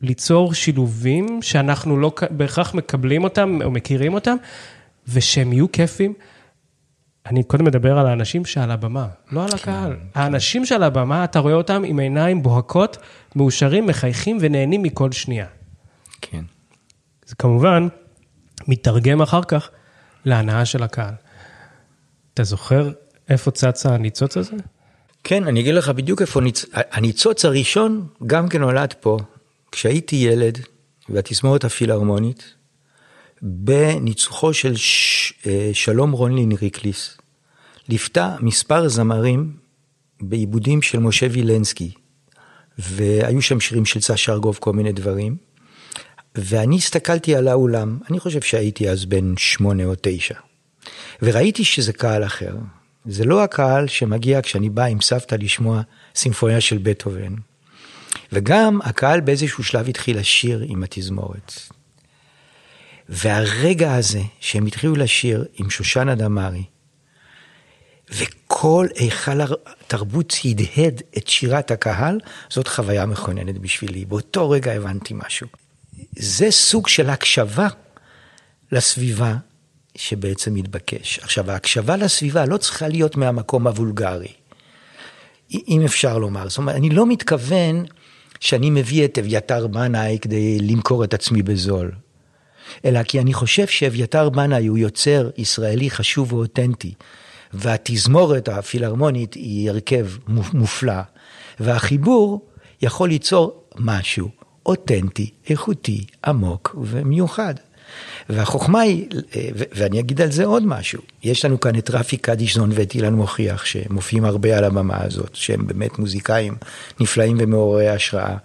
ליצור שילובים שאנחנו לא בהכרח מקבלים אותם או מכירים אותם, ושהם יהיו כיפים. אני קודם מדבר על האנשים שעל הבמה, לא על כן, הקהל. כן. האנשים שעל הבמה, אתה רואה אותם עם עיניים בוהקות, מאושרים, מחייכים ונהנים מכל שנייה. כן. זה כמובן מתרגם אחר כך להנאה של הקהל. אתה זוכר איפה צץ הניצוץ הזה? כן, אני אגיד לך בדיוק איפה ניצ... הניצוץ הראשון גם כן נולד פה, כשהייתי ילד, בתזמורת הפילהרמונית, בניצוחו של שלום רונלין ריקליס, ליוותה מספר זמרים בעיבודים של משה וילנסקי, והיו שם שירים של סשה ארגוב, כל מיני דברים. ואני הסתכלתי על האולם, אני חושב שהייתי אז בן שמונה או תשע, וראיתי שזה קהל אחר. זה לא הקהל שמגיע כשאני בא עם סבתא לשמוע סימפוניה של בטהובן. וגם הקהל באיזשהו שלב התחיל לשיר עם התזמורת. והרגע הזה שהם התחילו לשיר עם שושנה דמארי, וכל היכל התרבות הדהד את שירת הקהל, זאת חוויה מכוננת בשבילי. באותו רגע הבנתי משהו. זה סוג של הקשבה לסביבה שבעצם מתבקש. עכשיו, ההקשבה לסביבה לא צריכה להיות מהמקום הוולגרי, אם אפשר לומר. זאת אומרת, אני לא מתכוון שאני מביא את אביתר בנאי כדי למכור את עצמי בזול, אלא כי אני חושב שאביתר בנאי הוא יוצר ישראלי חשוב ואותנטי, והתזמורת הפילהרמונית היא הרכב מופלא, והחיבור יכול ליצור משהו אותנטי, איכותי, עמוק ומיוחד. והחוכמה היא, ואני אגיד על זה עוד משהו, יש לנו כאן את רפי קדישזון ואת אילן מוכיח, שמופיעים הרבה על הבמה הזאת, שהם באמת מוזיקאים נפלאים ומעוררי השראה.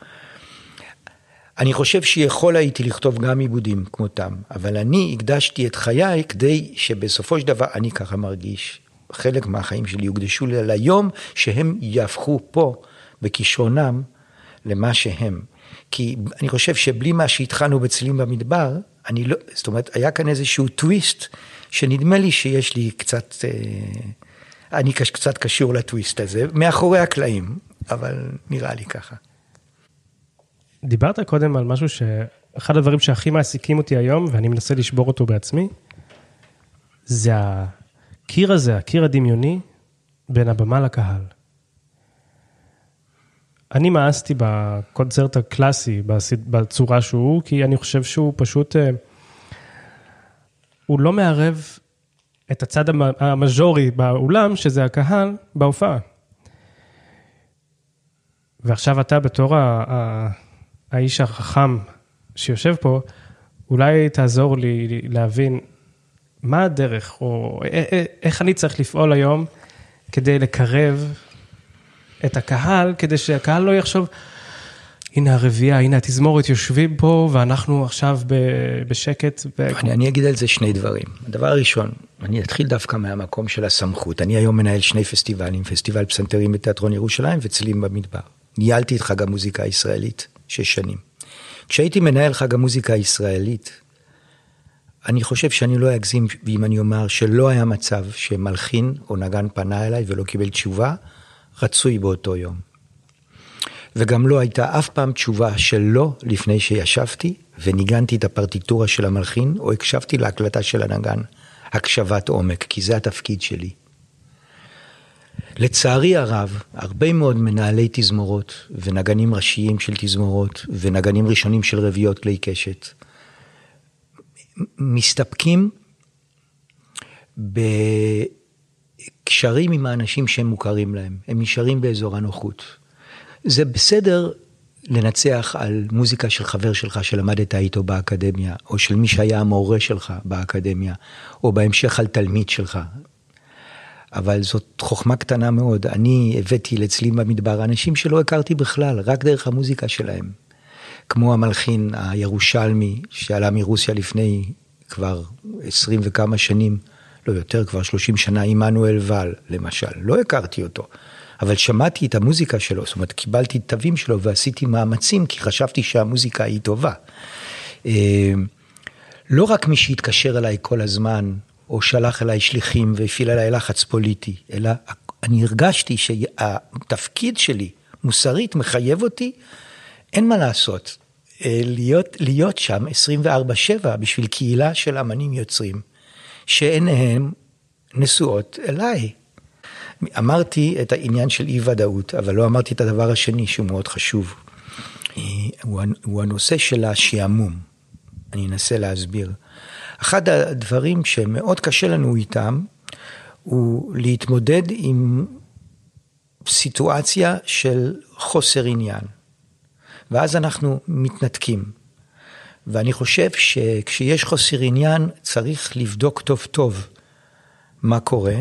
אני חושב שיכול הייתי לכתוב גם עיבודים כמותם, אבל אני הקדשתי את חיי כדי שבסופו של דבר, אני ככה מרגיש, חלק מהחיים שלי יוקדשו ליום שהם יהפכו פה בכישרונם למה שהם. כי אני חושב שבלי מה שהתחלנו בצלילים במדבר, אני לא, זאת אומרת, היה כאן איזשהו טוויסט, שנדמה לי שיש לי קצת, אה, אני קצת קשור לטוויסט הזה, מאחורי הקלעים, אבל נראה לי ככה. דיברת קודם על משהו שאחד הדברים שהכי מעסיקים אותי היום, ואני מנסה לשבור אותו בעצמי, זה הקיר הזה, הקיר הדמיוני, בין הבמה לקהל. אני מאסתי בקונצרט הקלאסי, בצורה שהוא, כי אני חושב שהוא פשוט, אה, הוא לא מערב את הצד המז'ורי באולם, שזה הקהל, בהופעה. ועכשיו אתה בתור האיש החכם שיושב פה, אולי תעזור לי להבין מה הדרך, או איך אני צריך לפעול היום כדי לקרב את הקהל, כדי שהקהל לא יחשוב, הנה הרביעייה, הנה התזמורת יושבים פה, ואנחנו עכשיו בשקט. אני, אני אגיד על זה שני דברים. הדבר הראשון, אני אתחיל דווקא מהמקום של הסמכות. אני היום מנהל שני פסטיבלים, פסטיבל פסנתרים בתיאטרון ירושלים וצלילים במדבר. ניהלתי את חג המוזיקה הישראלית שש שנים. כשהייתי מנהל חג המוזיקה הישראלית, אני חושב שאני לא אגזים אם אני אומר שלא היה מצב שמלחין או נגן פנה אליי ולא קיבל תשובה, רצוי באותו יום. וגם לא הייתה אף פעם תשובה של לא לפני שישבתי וניגנתי את הפרטיטורה של המלחין, או הקשבתי להקלטה של הנגן. הקשבת עומק, כי זה התפקיד שלי. לצערי הרב, הרבה מאוד מנהלי תזמורות ונגנים ראשיים של תזמורות ונגנים ראשונים של רביעיות כלי קשת מסתפקים קשרים עם האנשים שהם מוכרים להם, הם נשארים באזור הנוחות. זה בסדר לנצח על מוזיקה של חבר שלך שלמדת איתו באקדמיה, או של מי שהיה המורה שלך באקדמיה, או בהמשך על תלמיד שלך. אבל זאת חוכמה קטנה מאוד. אני הבאתי לצלילים במדבר אנשים שלא הכרתי בכלל, רק דרך המוזיקה שלהם. כמו המלחין הירושלמי שעלה מרוסיה לפני כבר עשרים וכמה שנים. לא יותר, כבר 30 שנה, עמנואל ואל, למשל. לא הכרתי אותו, אבל שמעתי את המוזיקה שלו, זאת אומרת, קיבלתי תווים שלו ועשיתי מאמצים, כי חשבתי שהמוזיקה היא טובה. אה, לא רק מי שהתקשר אליי כל הזמן, או שלח אליי שליחים והפעיל עליי לחץ פוליטי, אלא אני הרגשתי שהתפקיד שלי, מוסרית, מחייב אותי, אין מה לעשות. אה, להיות, להיות שם 24-7 בשביל קהילה של אמנים יוצרים. שעיניהם נשואות אליי. אמרתי את העניין של אי ודאות, אבל לא אמרתי את הדבר השני שהוא מאוד חשוב. הוא הנושא של השעמום. אני אנסה להסביר. אחד הדברים שמאוד קשה לנו איתם, הוא להתמודד עם סיטואציה של חוסר עניין. ואז אנחנו מתנתקים. ואני חושב שכשיש חוסר עניין, צריך לבדוק טוב טוב מה קורה,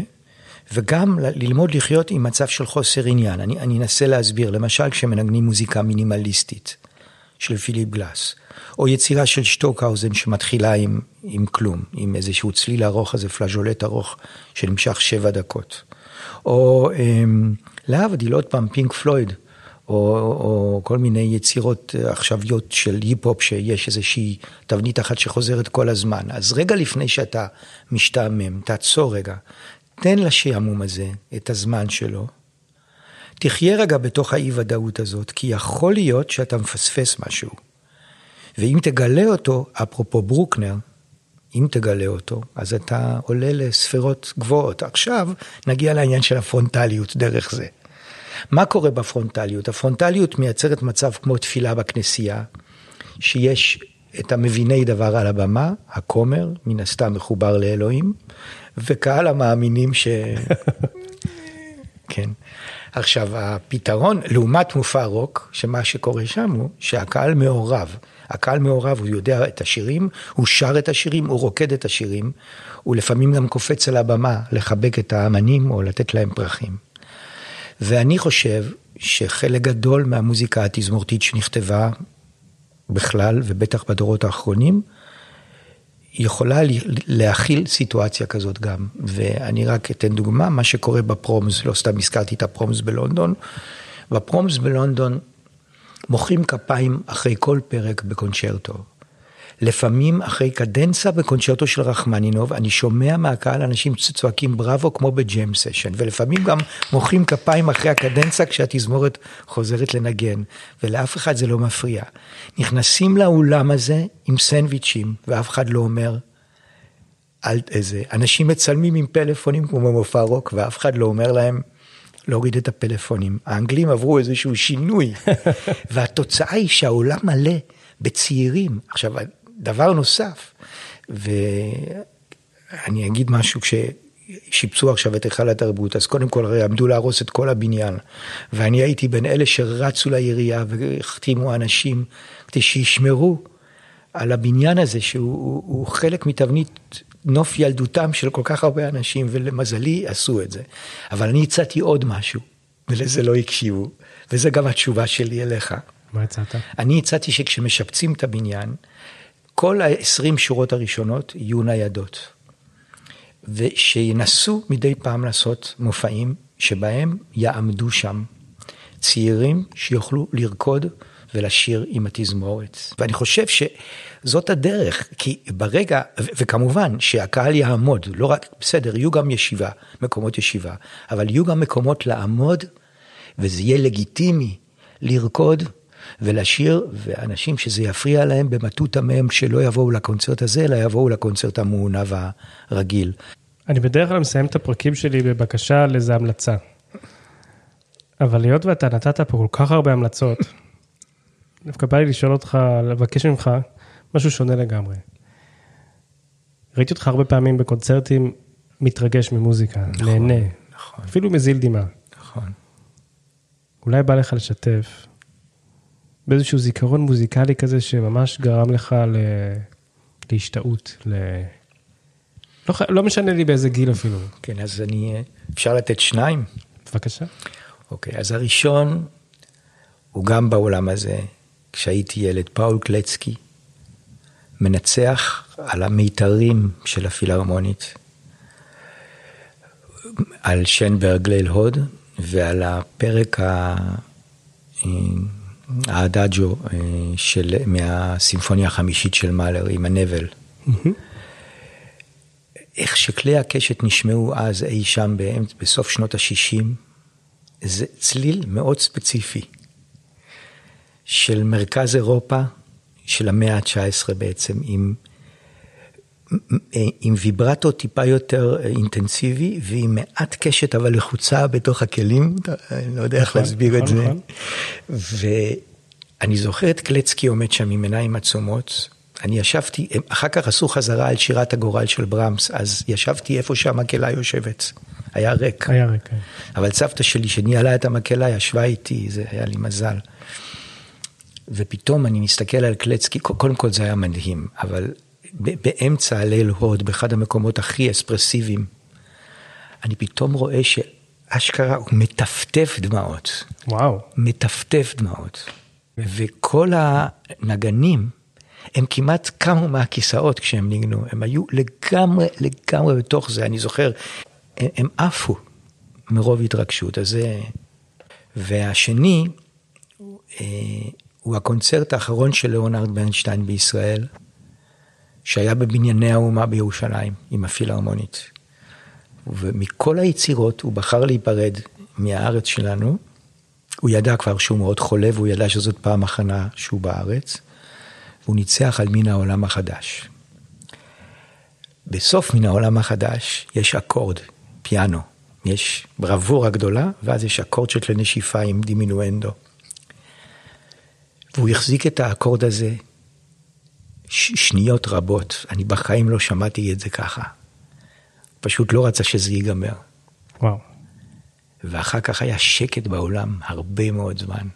וגם ללמוד לחיות עם מצב של חוסר עניין. אני, אני אנסה להסביר, למשל כשמנגנים מוזיקה מינימליסטית של פיליפ גלאס, או יצירה של שטוקהאוזן שמתחילה עם, עם כלום, עם איזשהו צליל ארוך, איזה פלאז'ולט ארוך שנמשך שבע דקות. או אמ, להבדיל, עוד פעם, פינק פלויד, או, או כל מיני יצירות עכשוויות של היפ-הופ שיש איזושהי תבנית אחת שחוזרת כל הזמן. אז רגע לפני שאתה משתעמם, תעצור רגע, תן לשעמום הזה את הזמן שלו. תחיה רגע בתוך האי ודאות הזאת, כי יכול להיות שאתה מפספס משהו. ואם תגלה אותו, אפרופו ברוקנר, אם תגלה אותו, אז אתה עולה לספירות גבוהות. עכשיו נגיע לעניין של הפרונטליות דרך זה. מה קורה בפרונטליות? הפרונטליות מייצרת מצב כמו תפילה בכנסייה, שיש את המביני דבר על הבמה, הכומר, מן הסתם מחובר לאלוהים, וקהל המאמינים ש... כן. עכשיו, הפתרון, לעומת מופע רוק, שמה שקורה שם הוא שהקהל מעורב. הקהל מעורב, הוא יודע את השירים, הוא שר את השירים, הוא רוקד את השירים, הוא לפעמים גם קופץ על הבמה לחבק את האמנים או לתת להם פרחים. ואני חושב שחלק גדול מהמוזיקה התזמורתית שנכתבה בכלל, ובטח בדורות האחרונים, יכולה להכיל סיטואציה כזאת גם. ואני רק אתן דוגמה, מה שקורה בפרומס, לא סתם הזכרתי את הפרומס בלונדון. בפרומס בלונדון מוחאים כפיים אחרי כל פרק בקונצ'רטו. לפעמים אחרי קדנצה בקונצ'רטו של רחמנינוב, אני שומע מהקהל אנשים צועקים בראבו כמו ב jam session, ולפעמים גם מוחאים כפיים אחרי הקדנצה כשהתזמורת חוזרת לנגן, ולאף אחד זה לא מפריע. נכנסים לאולם הזה עם סנדוויצ'ים, ואף אחד לא אומר, אל איזה, אנשים מצלמים עם פלאפונים כמו במופע רוק, ואף אחד לא אומר להם, להוריד את הפלאפונים. האנגלים עברו איזשהו שינוי, והתוצאה היא שהעולם מלא בצעירים. עכשיו, דבר נוסף, ואני אגיד משהו כששיפצו עכשיו את היכל התרבות, אז קודם כל הרי עמדו להרוס את כל הבניין, ואני הייתי בין אלה שרצו לעירייה והחתימו אנשים כדי שישמרו על הבניין הזה, שהוא חלק מתבנית נוף ילדותם של כל כך הרבה אנשים, ולמזלי עשו את זה. אבל אני הצעתי עוד משהו, ולזה לא הקשיבו, וזה גם התשובה שלי אליך. מה הצעת? אני הצעתי שכשמשפצים את הבניין, כל ה-20 שורות הראשונות יהיו ניידות. ושינסו מדי פעם לעשות מופעים שבהם יעמדו שם צעירים שיוכלו לרקוד ולשיר עם התזמורת. ואני חושב שזאת הדרך, כי ברגע, וכמובן שהקהל יעמוד, לא רק, בסדר, יהיו גם ישיבה, מקומות ישיבה, אבל יהיו גם מקומות לעמוד, וזה יהיה לגיטימי לרקוד ולשיר, ואנשים שזה יפריע להם במטותא מהם שלא יבואו לקונצרט הזה, אלא יבואו לקונצרט המעונב הרגיל. אני בדרך כלל מסיים את הפרקים שלי בבקשה לאיזה המלצה. אבל היות ואתה נתת פה כל כך הרבה המלצות, דווקא בא לי לשאול אותך, לבקש ממך משהו שונה לגמרי. ראיתי אותך הרבה פעמים בקונצרטים מתרגש ממוזיקה, נכון, נהנה, נכון. אפילו מזיל דמעה. נכון. אולי בא לך לשתף באיזשהו זיכרון מוזיקלי כזה שממש גרם לך ל... להשתאות, ל... לא, לא משנה לי באיזה גיל אפילו. כן, אז אני, אפשר לתת שניים? בבקשה. אוקיי, אז הראשון הוא גם בעולם הזה, כשהייתי ילד, פאול קלצקי, מנצח על המיתרים של הפילהרמונית, על שנברג ליל הוד ועל הפרק ה... האדאג'ו אה, של, מהסימפוניה החמישית של מאלר עם הנבל. איך שכלי הקשת נשמעו אז אי שם באמצע, בסוף שנות ה-60, זה צליל מאוד ספציפי של מרכז אירופה של המאה ה-19 בעצם, עם, עם ויברטו טיפה יותר אינטנסיבי ועם מעט קשת אבל לחוצה בתוך הכלים, אני לא יודע איך נכון, להסביר את נכון, זה. נכון. ואני זוכר את קלצקי עומד שם עם עיניים עצומות, אני ישבתי, אחר כך עשו חזרה על שירת הגורל של ברמס, אז ישבתי איפה שהמקהלה יושבת. היה ריק. היה ריק, כן. אבל סבתא שלי, שניהלה את המקהלה, ישבה איתי, זה היה לי מזל. ופתאום אני מסתכל על קלצקי, קודם כל זה היה מדהים, אבל באמצע הליל הוד, באחד המקומות הכי אספרסיביים, אני פתאום רואה שאשכרה הוא מטפטף דמעות. וואו. מטפטף דמעות. וכל הנגנים, הם כמעט קמו מהכיסאות כשהם ניגנו, הם היו לגמרי, לגמרי בתוך זה, אני זוכר, הם, הם עפו מרוב התרגשות. אז זה... והשני, אה, הוא הקונצרט האחרון של ליאונרד ברנשטיין בישראל, שהיה בבנייני האומה בירושלים עם הפילהרמונית. ומכל היצירות הוא בחר להיפרד מהארץ שלנו. הוא ידע כבר שהוא מאוד חולה והוא ידע שזאת פעם אחרונה שהוא בארץ. והוא ניצח על מן העולם החדש. בסוף מן העולם החדש יש אקורד, פיאנו. יש ברבורה גדולה, ואז יש אקורד של כלי נשיפה עם דימינואנדו. והוא החזיק את האקורד הזה שניות רבות, אני בחיים לא שמעתי את זה ככה. פשוט לא רצה שזה ייגמר. וואו. ואחר כך היה שקט בעולם הרבה מאוד זמן.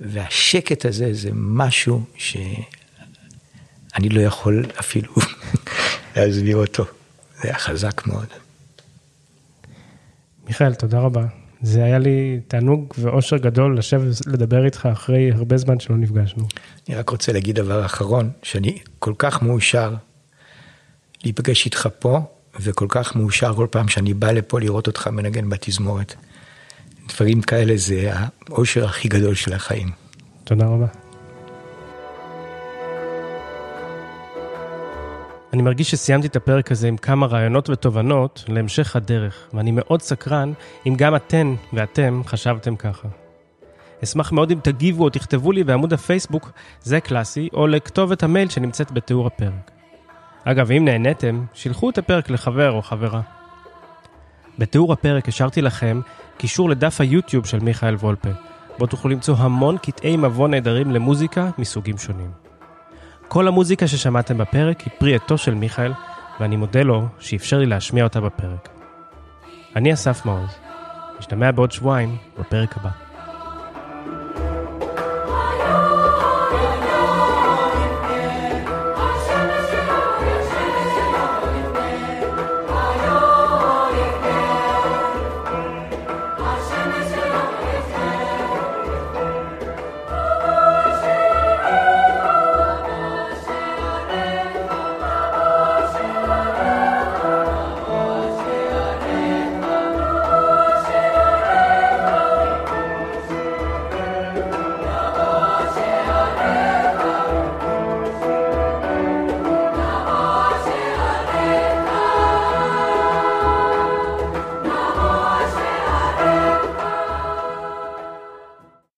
והשקט הזה זה משהו שאני לא יכול אפילו להסביר אותו. זה היה חזק מאוד. מיכאל, תודה רבה. זה היה לי תענוג ואושר גדול לשבת לדבר איתך אחרי הרבה זמן שלא נפגשנו. אני רק רוצה להגיד דבר אחרון, שאני כל כך מאושר להיפגש איתך פה, וכל כך מאושר כל פעם שאני בא לפה לראות אותך מנגן בתזמורת. דברים כאלה זה האושר הכי גדול של החיים. תודה רבה. אני מרגיש שסיימתי את הפרק הזה עם כמה רעיונות ותובנות להמשך הדרך, ואני מאוד סקרן אם גם אתן ואתם חשבתם ככה. אשמח מאוד אם תגיבו או תכתבו לי בעמוד הפייסבוק, זה קלאסי, או לכתובת המייל שנמצאת בתיאור הפרק. אגב, אם נהניתם, שילחו את הפרק לחבר או חברה. בתיאור הפרק השארתי לכם קישור לדף היוטיוב של מיכאל וולפה, בו תוכלו למצוא המון קטעי מבוא נהדרים למוזיקה מסוגים שונים. כל המוזיקה ששמעתם בפרק היא פרי עטו של מיכאל, ואני מודה לו שאפשר לי להשמיע אותה בפרק. אני אסף מעוז, נשתמע בעוד שבועיים בפרק הבא.